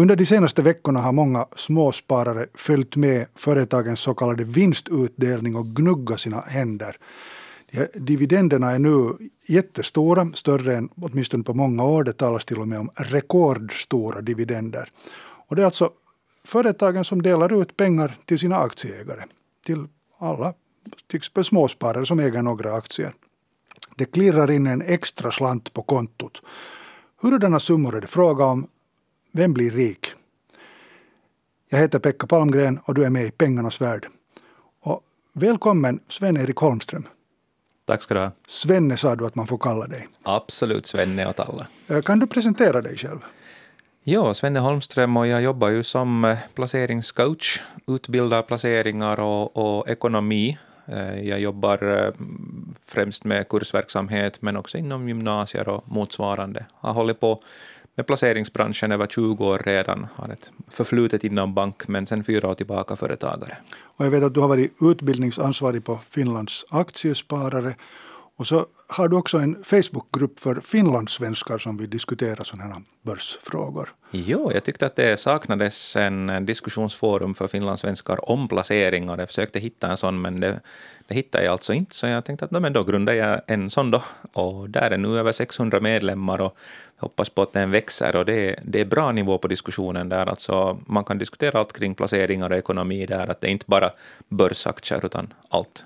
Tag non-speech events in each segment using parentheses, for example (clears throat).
Under de senaste veckorna har många småsparare följt med företagens så kallade vinstutdelning och gnuggat sina händer. Dividenderna är nu jättestora, större än åtminstone på många år. Det talas till och med om rekordstora dividender. Och det är alltså företagen som delar ut pengar till sina aktieägare. Till alla, tycks på småsparare som äger några aktier. Det klirrar in en extra slant på kontot. Hurdana summor är det fråga om? Vem blir rik? Jag heter Pekka Palmgren och du är med i Pengarnas värld. Och välkommen Sven-Erik Holmström. Tack ska du ha. Svenne sa du att man får kalla dig. Absolut Svenne åt alla. Eh, kan du presentera dig själv? Ja, Svenne Holmström och jag jobbar ju som eh, placeringscoach, utbildar placeringar och, och ekonomi. Eh, jag jobbar främst med kursverksamhet men också inom gymnasier och motsvarande. Jag har hållit på med placeringsbranschen över 20 år redan, har ett förflutet inom bank, men sen fyra år tillbaka företagare. Och jag vet att du har varit utbildningsansvarig på Finlands aktiesparare och så har du också en Facebookgrupp för finlandssvenskar som vill diskutera sådana här börsfrågor. Jo, jag tyckte att det saknades en diskussionsforum för finlandssvenskar om placeringar. Jag försökte hitta en sån, men det, det hittade jag alltså inte. Så jag tänkte att men då grundar jag en sån då. Och där är nu över 600 medlemmar och hoppas på att den växer. Och det, det är bra nivå på diskussionen där. Alltså man kan diskutera allt kring placeringar och ekonomi där. Att det är inte bara börsaktier utan allt.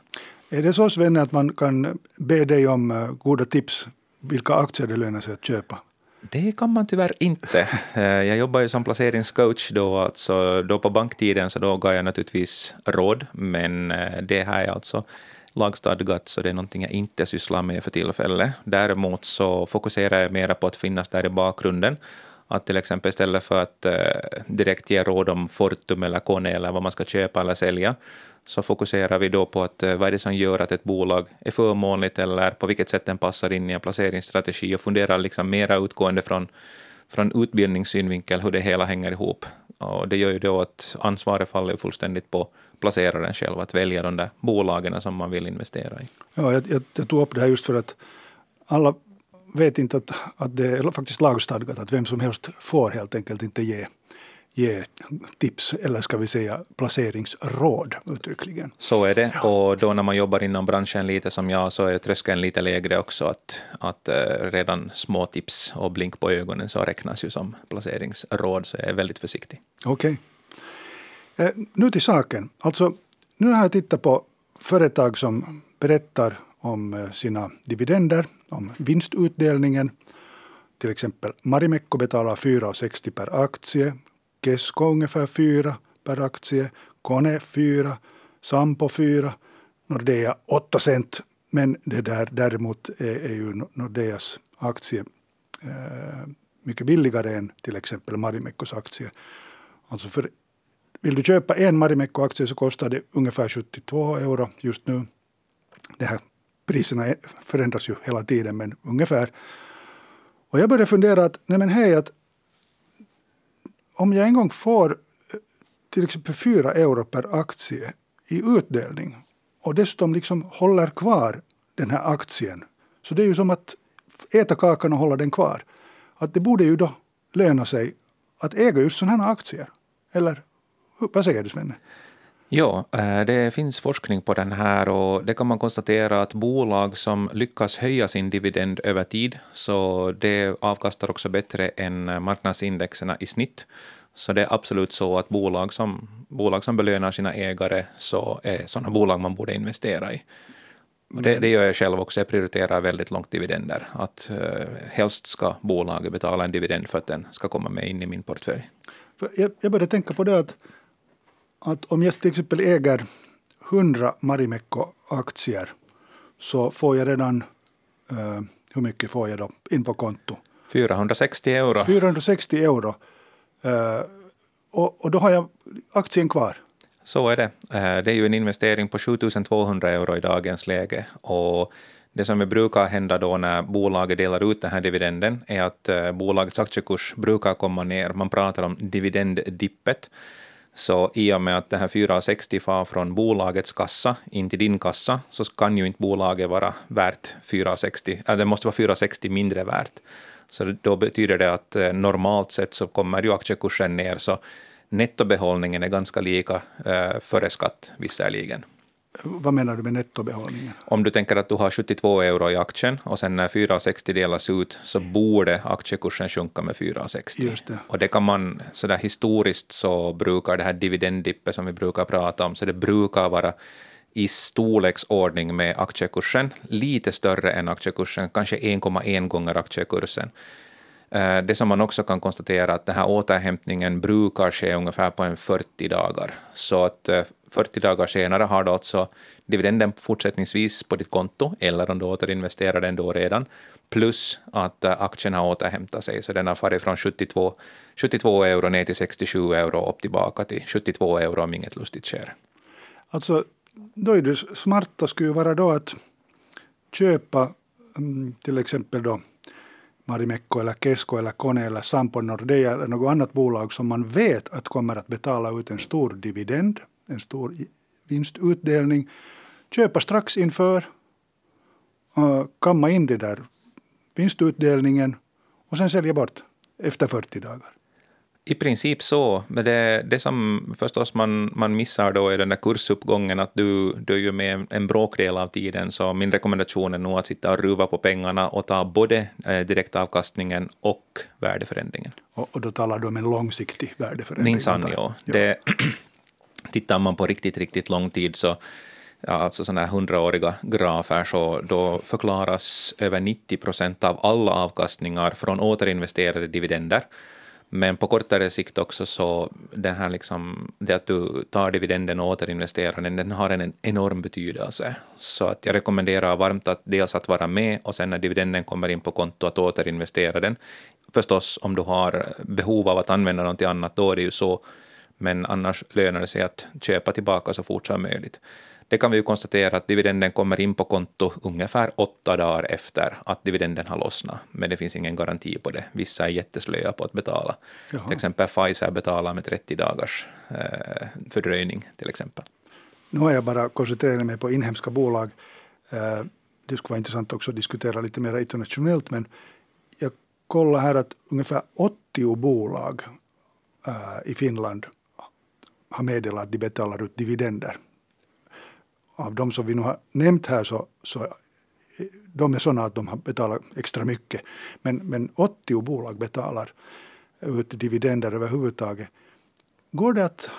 Är det så Svenne att man kan be dig om eh, goda tips vilka aktier det lönar sig att köpa? Det kan man tyvärr inte. (laughs) Eh, jag jobbar ju som placeringscoach då, alltså då på banktiden så då gav jag naturligtvis råd, men eh, det här är alltså lagstadgat så det är någonting jag inte sysslar med för tillfället. Däremot så fokuserar jag mer på att finnas där i bakgrunden. Att till exempel istället för att direkt ge råd om Fortum eller Kone eller vad man ska köpa eller sälja, så fokuserar vi då på att eh, vad är det som gör att ett bolag är förmånligt eller på vilket sätt den passar in i en placeringsstrategi och funderar liksom mera utgående från, från utbildningssynvinkel hur det hela hänger ihop. Och det gör ju då att ansvaret faller fullständigt på placeraren själv att välja de där bolagen som man vill investera i. Ja, jag, jag, jag tog upp det här just för att alla vet inte att, att det är faktiskt lagstadgat att vem som helst får helt enkelt inte ge ge tips eller ska vi säga placeringsråd uttryckligen. Så är det och då när man jobbar inom branschen lite som jag så är tröskeln lite lägre också att, att uh, redan små tips och blink på ögonen så räknas ju som placeringsråd så jag är väldigt försiktig. Okej. Okay. Eh, nu till saken. Alltså, nu har jag tittat på företag som berättar om eh, sina dividender, om vinstutdelningen. Till exempel Marimekko betalar 4,60 per aktie. Kesko ungefär 4 per aktie, Kone 4, Sampo 4, Nordea 8 cent. Men det där däremot är, är ju Nordeas aktie eh, mycket billigare än till exempel Marimekkos aktie. Alltså för, vill du köpa en Marimekko-aktie så kostar det ungefär 72 euro just nu. Det här priserna förändras ju hela tiden men ungefär. Och jag började fundera att, nej men hej, att om jag en gång får eh, till exempel 4 euro per aktie i utdelning och dessutom liksom håller kvar den här aktien. Så det är ju som att äta kakan och hålla den kvar. Att det borde ju då löna sig att äga just sådana här aktier. Eller vad säger du Svenne? Ja, eh, det finns forskning på den här och det kan man konstatera att bolag som lyckas höja sin dividend över tid, så det avkastar också bättre än marknadsindexerna i snitt. Så det är absolut så att bolag som, bolag som belönar sina ägare så är sådana bolag man borde investera i. Det, det, gör jag själv också. Jag prioriterar väldigt långt dividender. Att eh, helst ska bolaget betala en dividend för att den ska komma med in i min portfölj. Jag, jag började tänka på det att att om jag till exempel äger 100 Marimekko-aktier så får jag redan, uh, hur mycket får jag då in på konto? 460 euro. 460 euro. Uh, och, och då har jag aktien kvar. Så är det. Uh, det är ju en investering på 7200 euro i dagens läge. Och det som brukar hända då när bolaget delar ut den här dividenden är att bolagets aktiekurs brukar komma ner. Man pratar om dividenddippet. Så i och med att det här 460 far från bolagets kassa in till din kassa så kan ju inte bolaget vara värt 460, eller äh, det måste vara 460 mindre värt. Så då betyder det att eh, normalt sett så kommer ju aktiekursen ner, så nettobehållningen är ganska lika eh, före skatt visserligen. Vad menar du med nettobehållningen? Om du tänker att du har 72 euro i aktien och sen när 4,60 delas ut så borde aktiekursen sjunka med 4,60. Just det. Och det kan man, sådär historiskt så brukar det här dividenddippet som vi brukar prata om, så det brukar vara i storleksordning med aktiekursen, lite större än aktiekursen, kanske 1,1 gånger aktiekursen. Eh, det som man också kan konstatera att den här återhämtningen brukar ske ungefär på en 40 dagar. Så att 40 dagar senare har du alltså dividenden fortsättningsvis på ditt konto, eller om du återinvesterar den då redan, plus att eh, aktien har återhämtat sig, så den har farit från 72, 72 euro ner till 67 euro och upp tillbaka till 72 euro om inget lustigt sker. Alltså, då är det smarta skulle ju vara då att köpa mm, till exempel då Marimekko eller Kesko eller Kone eller Sampo Nordea eller något annat bolag som man vet att kommer att betala ut en stor dividend, en stor vinstutdelning, köpa strax inför, kamma in det där vinstutdelningen och sen sälja bort efter 40 dagar. I princip så, men det, det som förstås man, man missar då är den där kursuppgången, att du, du är ju med en bråkdel av tiden, så min rekommendation är nog att sitta och ruva på pengarna och ta både eh, direktavkastningen och värdeförändringen. Och, och då talar du om en långsiktig värdeförändring? Minsann, ja. Det, tittar man på riktigt, riktigt lång tid så ja, alltså sådana här hundraåriga grafer, så då förklaras över 90 procent av alla avkastningar från återinvesterade dividender men på kortare sikt också så den här liksom, det att du tar dividenden och återinvesterar den, den har en enorm betydelse. Så att jag rekommenderar varmt att dels att vara med och sen när dividenden kommer in på konto att återinvestera den. Förstås om du har behov av att använda någonting annat, då är det ju så. Men annars lönar det sig att köpa tillbaka så fort som möjligt. Det kan vi ju konstatera att dividenden kommer in på konto ungefär åtta dagar efter att dividenden har lossnat, men det finns ingen garanti på det. Vissa är jätteslöa på att betala. Jaha. Till exempel Pfizer betalar med 30 dagars eh, fördröjning till exempel. Nu har jag bara koncentrerat mig på inhemska bolag. Eh, det skulle vara intressant också att diskutera lite mer internationellt, men jag kollar här att ungefär 80 bolag eh, i Finland har meddelat att de betalar ut dividender av de som vi nu har nämnt här så, så de är sådana att de har betalat extra mycket. Men, men 80 bolag betalar ut dividender överhuvudtaget. Går det att,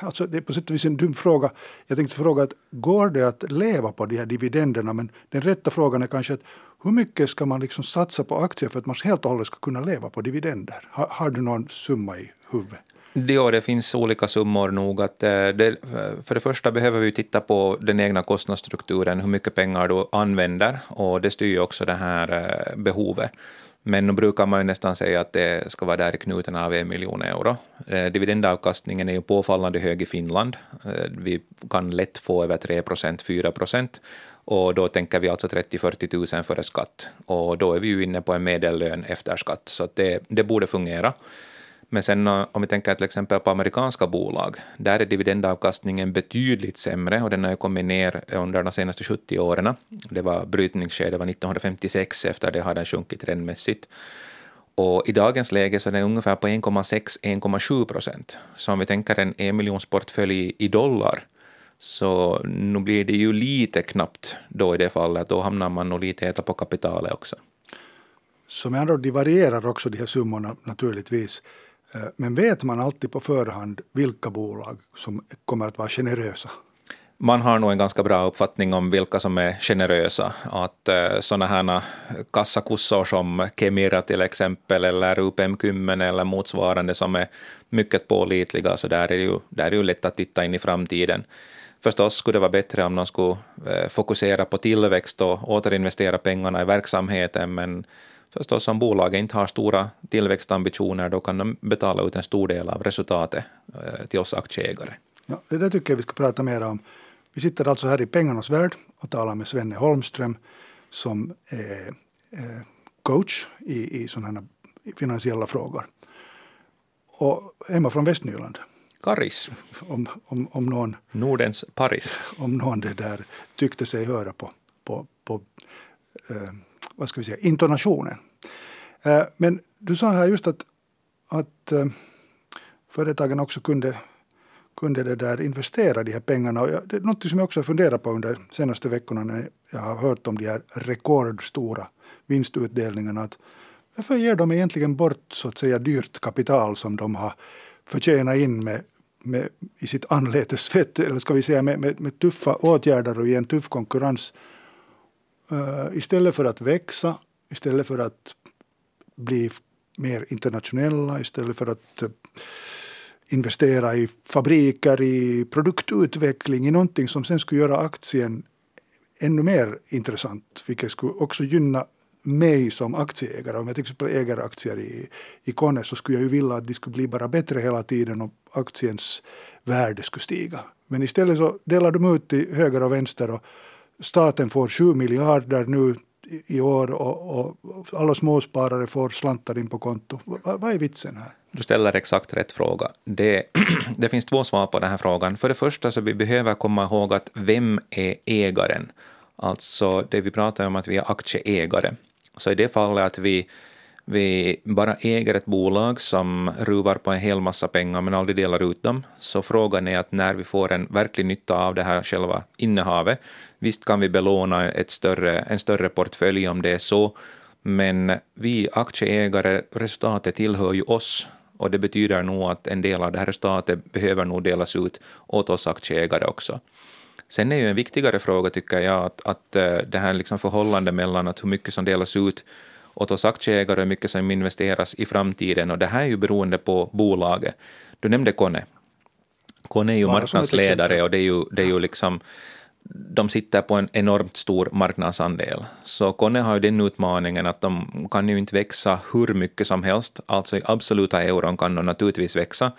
alltså det är på sätt och vis en dum fråga, jag tänkte fråga att går det att leva på de här dividenderna? Men den rätta frågan är kanske att hur mycket ska man liksom satsa på aktier för att man helt och hållet ska kunna leva på dividender? Har, har du någon summa i huvudet? Ja, det finns olika summor nog. Att eh, det, eh, för det första behöver vi titta på den egna kostnadsstrukturen, hur mycket pengar du använder, och det styr ju också det här eh, behovet. Men nu brukar man ju nästan säga att det ska vara där i knuten av en miljon euro. Dividendavkastningen är ju påfallande hög i Finland. Vi kan lätt få över 3 procent, 4 procent. Och då tänker vi alltså 30-40 000 före skatt. Och då är vi ju inne på en medellön efter skatt, så det, det borde fungera. Men sen eh, om vi tänker till exempel på amerikanska bolag, där är dividendavkastningen betydligt sämre och den har ju kommit ner under de senaste 70 åren. Det var brytningsskedet var 1956, efter det har den sjunkit trendmässigt. Och i dagens läge så är den ungefär på 1,6-1,7 procent. Så om vi tänker en en miljonsportfölj i dollar, så nu blir det ju lite knappt då i det fallet. Då hamnar man nog lite äta på kapitalet också. Så med andra ord, de varierar också de här summorna naturligtvis. Eh, men vet man alltid på förhand vilka bolag som kommer att vara generösa? Man har nog en ganska bra uppfattning om vilka som är generösa. Att eh, sådana här eh, kassakussor som Kemira till exempel, eller UPM Kymmen eller motsvarande som är mycket pålitliga, så där är det ju, där är det ju lätt att titta in i framtiden. Förstås skulle det vara bättre om de skulle eh, fokusera på tillväxt och återinvestera pengarna i verksamheten, men förstås om bolaget inte har stora tillväxtambitioner, då kan de betala ut en stor del av resultatet eh, till oss aktieägare. Ja, det där tycker jag vi ska prata mer om. Vi sitter alltså här i pengarnas värld och talar med Svenne Holmström som är coach i, i sådana finansiella frågor. Och hemma från Västnyland. Karis. Om, om, om någon, Nordens Paris. Om någon det där tyckte sig höra på, på, på eh, vad ska vi säga, intonationen. Eh, men du sa här just att, att eh, företagen också kunde, kunde det där investera de här pengarna. Och det är något som jag också har funderat på under de senaste veckorna när jag har hört om de här rekordstora vinstutdelningarna. Att varför ger de egentligen bort så att säga dyrt kapital som de har förtjänat in med, med, i sitt anletes svett, eller ska vi säga med, med, med tuffa åtgärder och i en tuff konkurrens. Uh, istället för att växa, istället för att bli mer internationella, istället för att eh, investera i fabriker, i produktutveckling, i någonting som sen skulle göra aktien ännu mer intressant, vilket skulle också gynna mig som aktieägare. Om jag till exempel äger aktier i, i Kone så skulle jag ju vilja att de skulle bli bara bättre hela tiden och aktiens värde skulle stiga. Men istället så delar de ut till höger och vänster och staten får 7 miljarder nu i år och, och alla småsparare får slantar in på konto. Vad, vad är vitsen här? Du ställer exakt rätt fråga. Det, (clears throat) det finns två svar på den här frågan. För det första så vi behöver komma ihåg att vem är ägaren? Alltså det vi pratar om att vi är aktieägare. Så i det fallet att vi, vi bara äger ett bolag som ruvar på en hel massa pengar men aldrig delar ut dem, så frågan är att när vi får en verklig nytta av det här själva innehavet, visst kan vi belåna ett större, en större portfölj om det är så, men vi aktieägare, resultatet tillhör ju oss och det betyder nog att en del av det här resultatet behöver nog delas ut åt oss aktieägare också. Sen är ju en viktigare fråga, tycker jag, att, att eh, det här liksom förhållandet mellan att hur mycket som delas ut åt oss aktieägare och hur mycket som investeras i framtiden. Och det här är ju beroende på bolaget. Du nämnde Kone. Kone är ju marknadsledare och det är ju, det är ju liksom de sitter på en enormt stor marknadsandel. Så Kone har ju den utmaningen att de kan ju inte växa hur mycket som helst, alltså i absoluta euron kan de naturligtvis växa,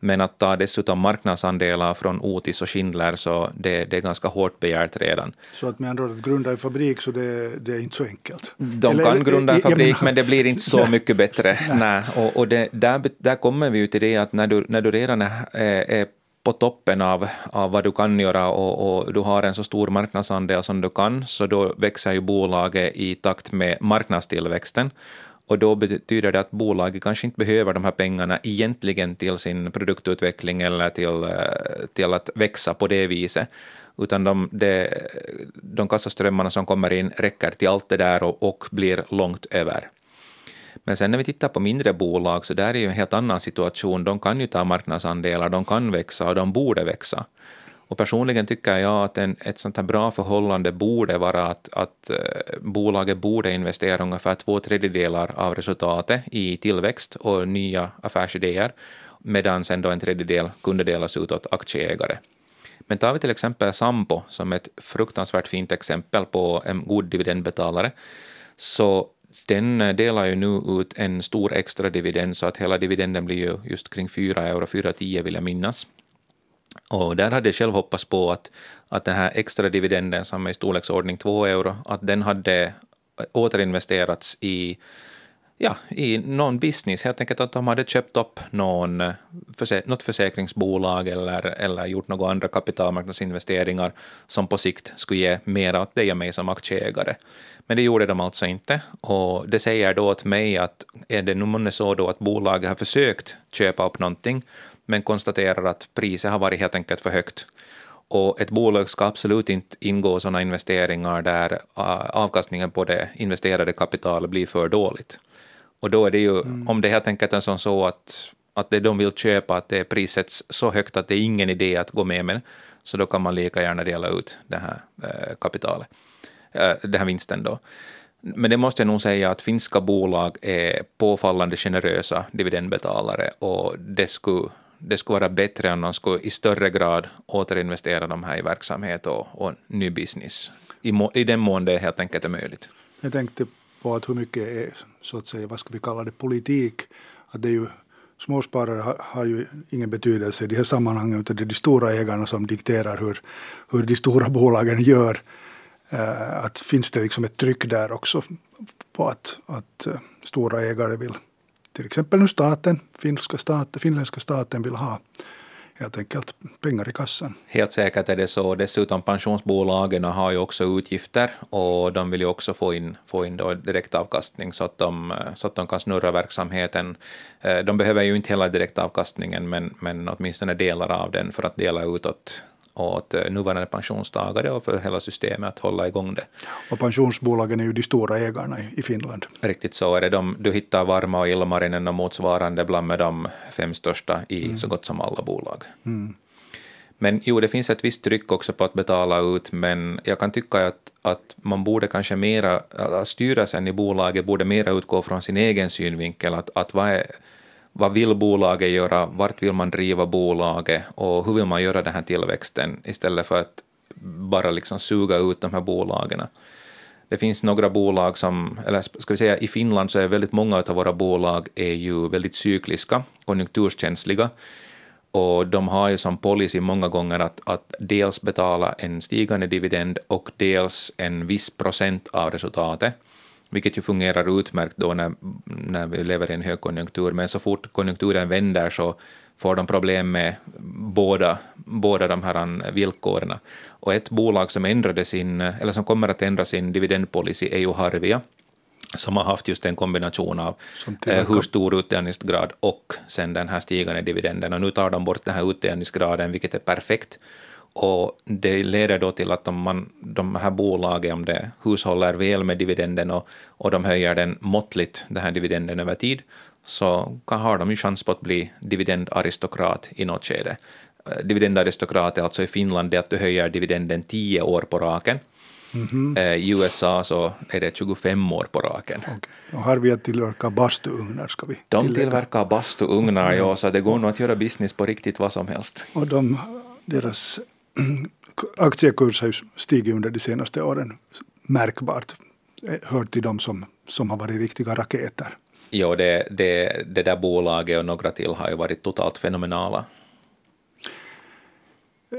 men att ta dessutom marknadsandelar från Otis och Schindler, så det, det är ganska hårt begärt redan. Så att med andra ord, att grunda en fabrik, så det, det är inte så enkelt? De Eller, kan grunda en fabrik, menar, men det blir inte så mycket bättre. Nej. Och, och det, där, där kommer vi ju till det att när du, när du redan är, är på toppen av, av vad du kan göra och, och, du har en så stor marknadsandel som du kan, så då växer ju bolaget i takt med marknadstillväxten. Och då betyder det att bolaget kanske inte behöver de här pengarna egentligen till sin produktutveckling eller till, eh, till att växa på det viset, utan de, de, de kassaströmmarna som kommer in räcker till allt det där och, och blir långt över. Men sen när vi tittar på mindre bolag så där är ju en helt annan situation. De kan ju ta marknadsandelar, de kan växa och de borde växa. Och personligen tycker jag att en, ett sånt här bra förhållande borde vara att, att eh, bolaget borde investera ungefär två tredjedelar av resultatet i tillväxt och nya affärsidéer, medan sen då en tredjedel kunde delas ut åt aktieägare. Men tar vi till exempel Sampo som ett fruktansvärt fint exempel på en god dividendbetalare, så den eh, delar ju nu ut en stor extra dividend så att hela dividenden blir ju just kring 4 euro, 4,10 vill jag minnas. Och där hade jag själv hoppats på att, att den här extra dividenden som är i storleksordning 2 euro, att den hade återinvesterats i, ja, i någon business, helt enkelt att de hade köpt upp någon, eh, förse, något försäkringsbolag eller, eller gjort några andra kapitalmarknadsinvesteringar som på sikt skulle ge mera åt dig och mig som aktieägare. Men det gjorde de alltså inte. Och det säger då åt mig att är det nu så då att bolaget har försökt köpa upp någonting, men konstaterar att priset har varit helt enkelt för högt. Och ett bolag ska absolut inte ingå sådana investeringar där avkastningen på det investerade kapitalet blir för dåligt. Och då är det ju, mm. om det helt enkelt är så att, att det de vill köpa, att det prissätts så högt att det är ingen idé att gå med med, så då kan man lika gärna dela ut det här eh, kapitalet. Äh, den här vinsten då. Men det måste jag nog säga att finska bolag är påfallande generösa dividendbetalare och det skulle, det skulle vara bättre om de skulle i större grad återinvestera de här i verksamhet och, och ny business, i, må, i den mån det helt enkelt är möjligt. Jag tänkte på att hur mycket är, så att säga, vad ska vi kalla det, politik, att det är ju småsparare har, har ju ingen betydelse i de här sammanhangen, utan det är de stora ägarna som dikterar hur, hur de stora (laughs) bolagen gör. Eh, att finns det liksom ett tryck där också på att, att eh, stora ägare vill, till exempel nu staten, finska staten, finländska staten vill ha helt enkelt pengar i kassan. Helt säkert är det så. Dessutom pensionsbolagen har ju också utgifter och de vill ju också få in, få in då direktavkastning så att, de, så att de kan snurra verksamheten. Eh, de behöver ju inte hela direktavkastningen men, men åtminstone delar av den för att dela ut åt, eh, nuvarande pensionstagare och för hela systemet att hålla igång det. Och pensionsbolagen är ju de stora ägarna i Finland. Riktigt så är det. De, du hittar Varma och Ilmarinen och motsvarande bland med de fem största i mm. så gott som alla bolag. Mm. Men jo, det finns ett visst tryck också på att betala ut, men jag kan tycka att, att man borde kanske mera, att styrelsen i bolaget borde mera utgå från sin egen synvinkel, att, att vad är vad vill bolaget göra, vart vill man driva bolaget? Och hur vill man göra den här tillväxten? Istället för att bara liksom suga ut de här bolagen. Det finns några bolag som, eller ska vi säga i Finland så är väldigt många av våra bolag är ju väldigt cykliska, konjunkturskänsliga, och de har ju som policy många gånger att, att dels betala en stigande dividend och dels en viss procent av resultatet vilket ju fungerar utmärkt då när, när vi lever i en högkonjunktur, men så fort konjunkturen vänder så får de problem med båda, båda de här villkoren. Och ett bolag som, ändrade sin, eller som kommer att ändra sin dividendpolicy är ju Harvia, som har haft just en kombination av eh, hur stor utdelningsgrad och sen den här stigande dividenden. Och nu tar de bort den här utdelningsgraden, vilket är perfekt. Och det leder då till att om man, de här bolagen, om det hushåller väl med dividenden och, och de höjer den måttligt, den här dividenden över tid, så kan, har de ju chans på att bli dividendaristokrat i något skede. Eh, dividendaristokrat är alltså i Finland det att du höjer dividenden 10 år på raken. Mm -hmm. I USA så är det 25 år på raken. Okay. Och har vi att tillverka bastuugnar? Ska vi de tillägga. tillverkar bastuugnar, ja, så det går nog att göra business på riktigt vad som helst. Och de, deras aktiekurs har ju stigit under de senaste åren märkbart. Hör till de som, som har varit riktiga raketer. Jo, det, det, det där bolaget och några till har ju varit totalt fenomenala.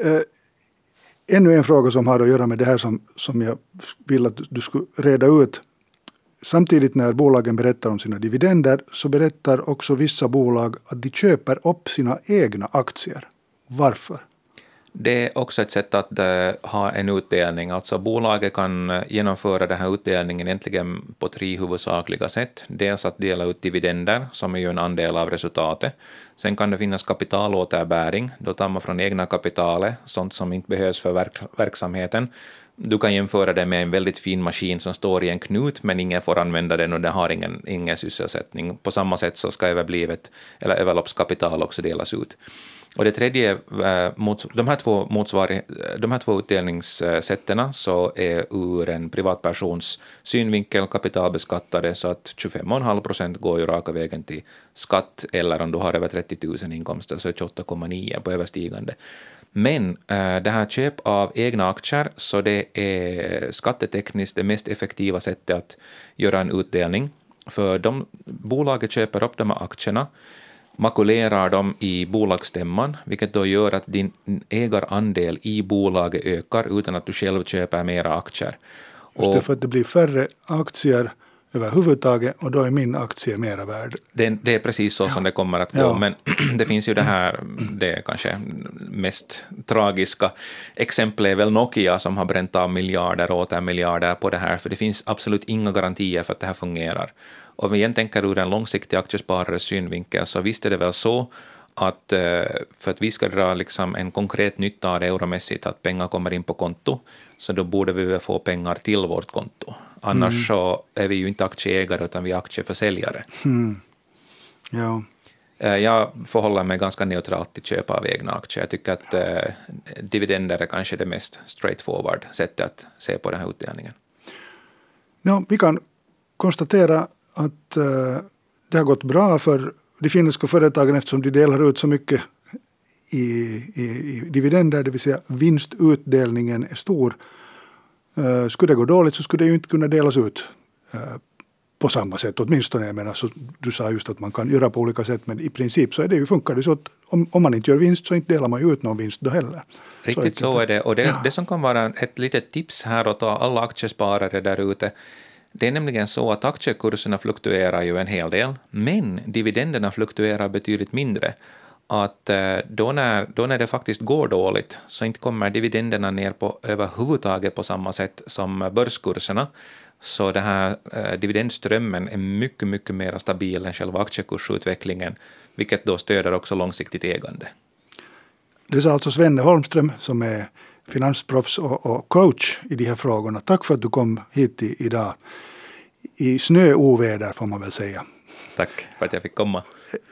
Eh, ännu en fråga som har att göra med det här som, som jag vill att du skulle reda ut. Samtidigt när bolagen berättar om sina dividender så berättar också vissa bolag att de köper upp sina egna aktier. Varför? Det är också ett sätt att eh, ha en utdelning. Alltså bolaget kan eh, genomföra den här utdelningen egentligen på tre huvudsakliga sätt. Dels att dela ut dividender, som är ju en andel av resultatet. Sen kan det finnas kapitalåterbäring, då tar man från egna kapitalet, sånt som inte behövs för verk verksamheten. Du kan jämföra det med en väldigt fin maskin som står i en knut, men ingen får använda den och den har ingen, ingen sysselsättning. På samma sätt så ska överblivet, eller överloppskapital också delas ut. Och det tredje, eh, är de här två, motsvar, de här två utdelningssätten så är ur en privatpersons synvinkel kapitalbeskattade så att 25,5 procent går ju raka vägen till skatt eller om du har över 30 000 inkomster så är 28,9 på överstigande. Men eh, det här köp av egna aktier, så det är skattetekniskt det mest effektiva sättet att göra en utdelning. För de, bolaget köper upp de här aktierna makulerar dem i bolagsstämman, vilket då gör att din ägarandel i bolaget ökar utan att du själv köper mera aktier. Just det, för att det blir färre aktier överhuvudtaget och då är min aktie mera värd. Det, det är precis så ja. som det kommer att gå, ja. men (clears throat) det finns ju det här, det kanske mest tragiska exemplet är väl Nokia som har bränt av miljarder och åter miljarder på det här, för det finns absolut inga garantier för att det här fungerar. Om vi igen tänker ur en långsiktig aktiesparares synvinkel, så visst är det väl så att eh, för att vi ska dra liksom en konkret nytta av det euromässigt, att pengar kommer in på konto, så då borde vi väl få pengar till vårt konto. Annars mm. så är vi ju inte aktieägare, utan vi är aktieförsäljare. Mm. Ja. Eh, jag förhåller mig ganska neutralt till köp av egna aktier. Jag tycker att eh, dividender är kanske det mest straightforward sättet att se på den här utdelningen. Ja, vi kan konstatera att uh, det har gått bra för de finländska företagen eftersom de delar ut så mycket i, i, i dividender, det vill säga vinstutdelningen är stor. Uh, skulle det gå dåligt så skulle det ju inte kunna delas ut uh, på samma sätt åtminstone. Jag menar, så du sa just att man kan göra på olika sätt men i princip så är det ju, funkar det så att om, om man inte gör vinst så inte delar man ju ut någon vinst då heller. Riktigt så, så är det och det, ja. det som kan vara ett litet tips här åt alla aktiesparare där ute det är nämligen så att aktiekurserna fluktuerar ju en hel del, men dividenderna fluktuerar betydligt mindre. att eh, då när, då när det faktiskt går dåligt så inte kommer dividenderna ner på överhuvudtaget på samma sätt som börskurserna. Så den här eh, dividendströmmen är mycket, mycket mer stabil än själva aktiekursutvecklingen, vilket då stöder också långsiktigt ägande. Det sa alltså Svenne Holmström som är finansproffs och, och coach i de här frågorna. Tack för att du kom hit i, idag. I snöoväder får man väl säga. Tack för att jag fick komma.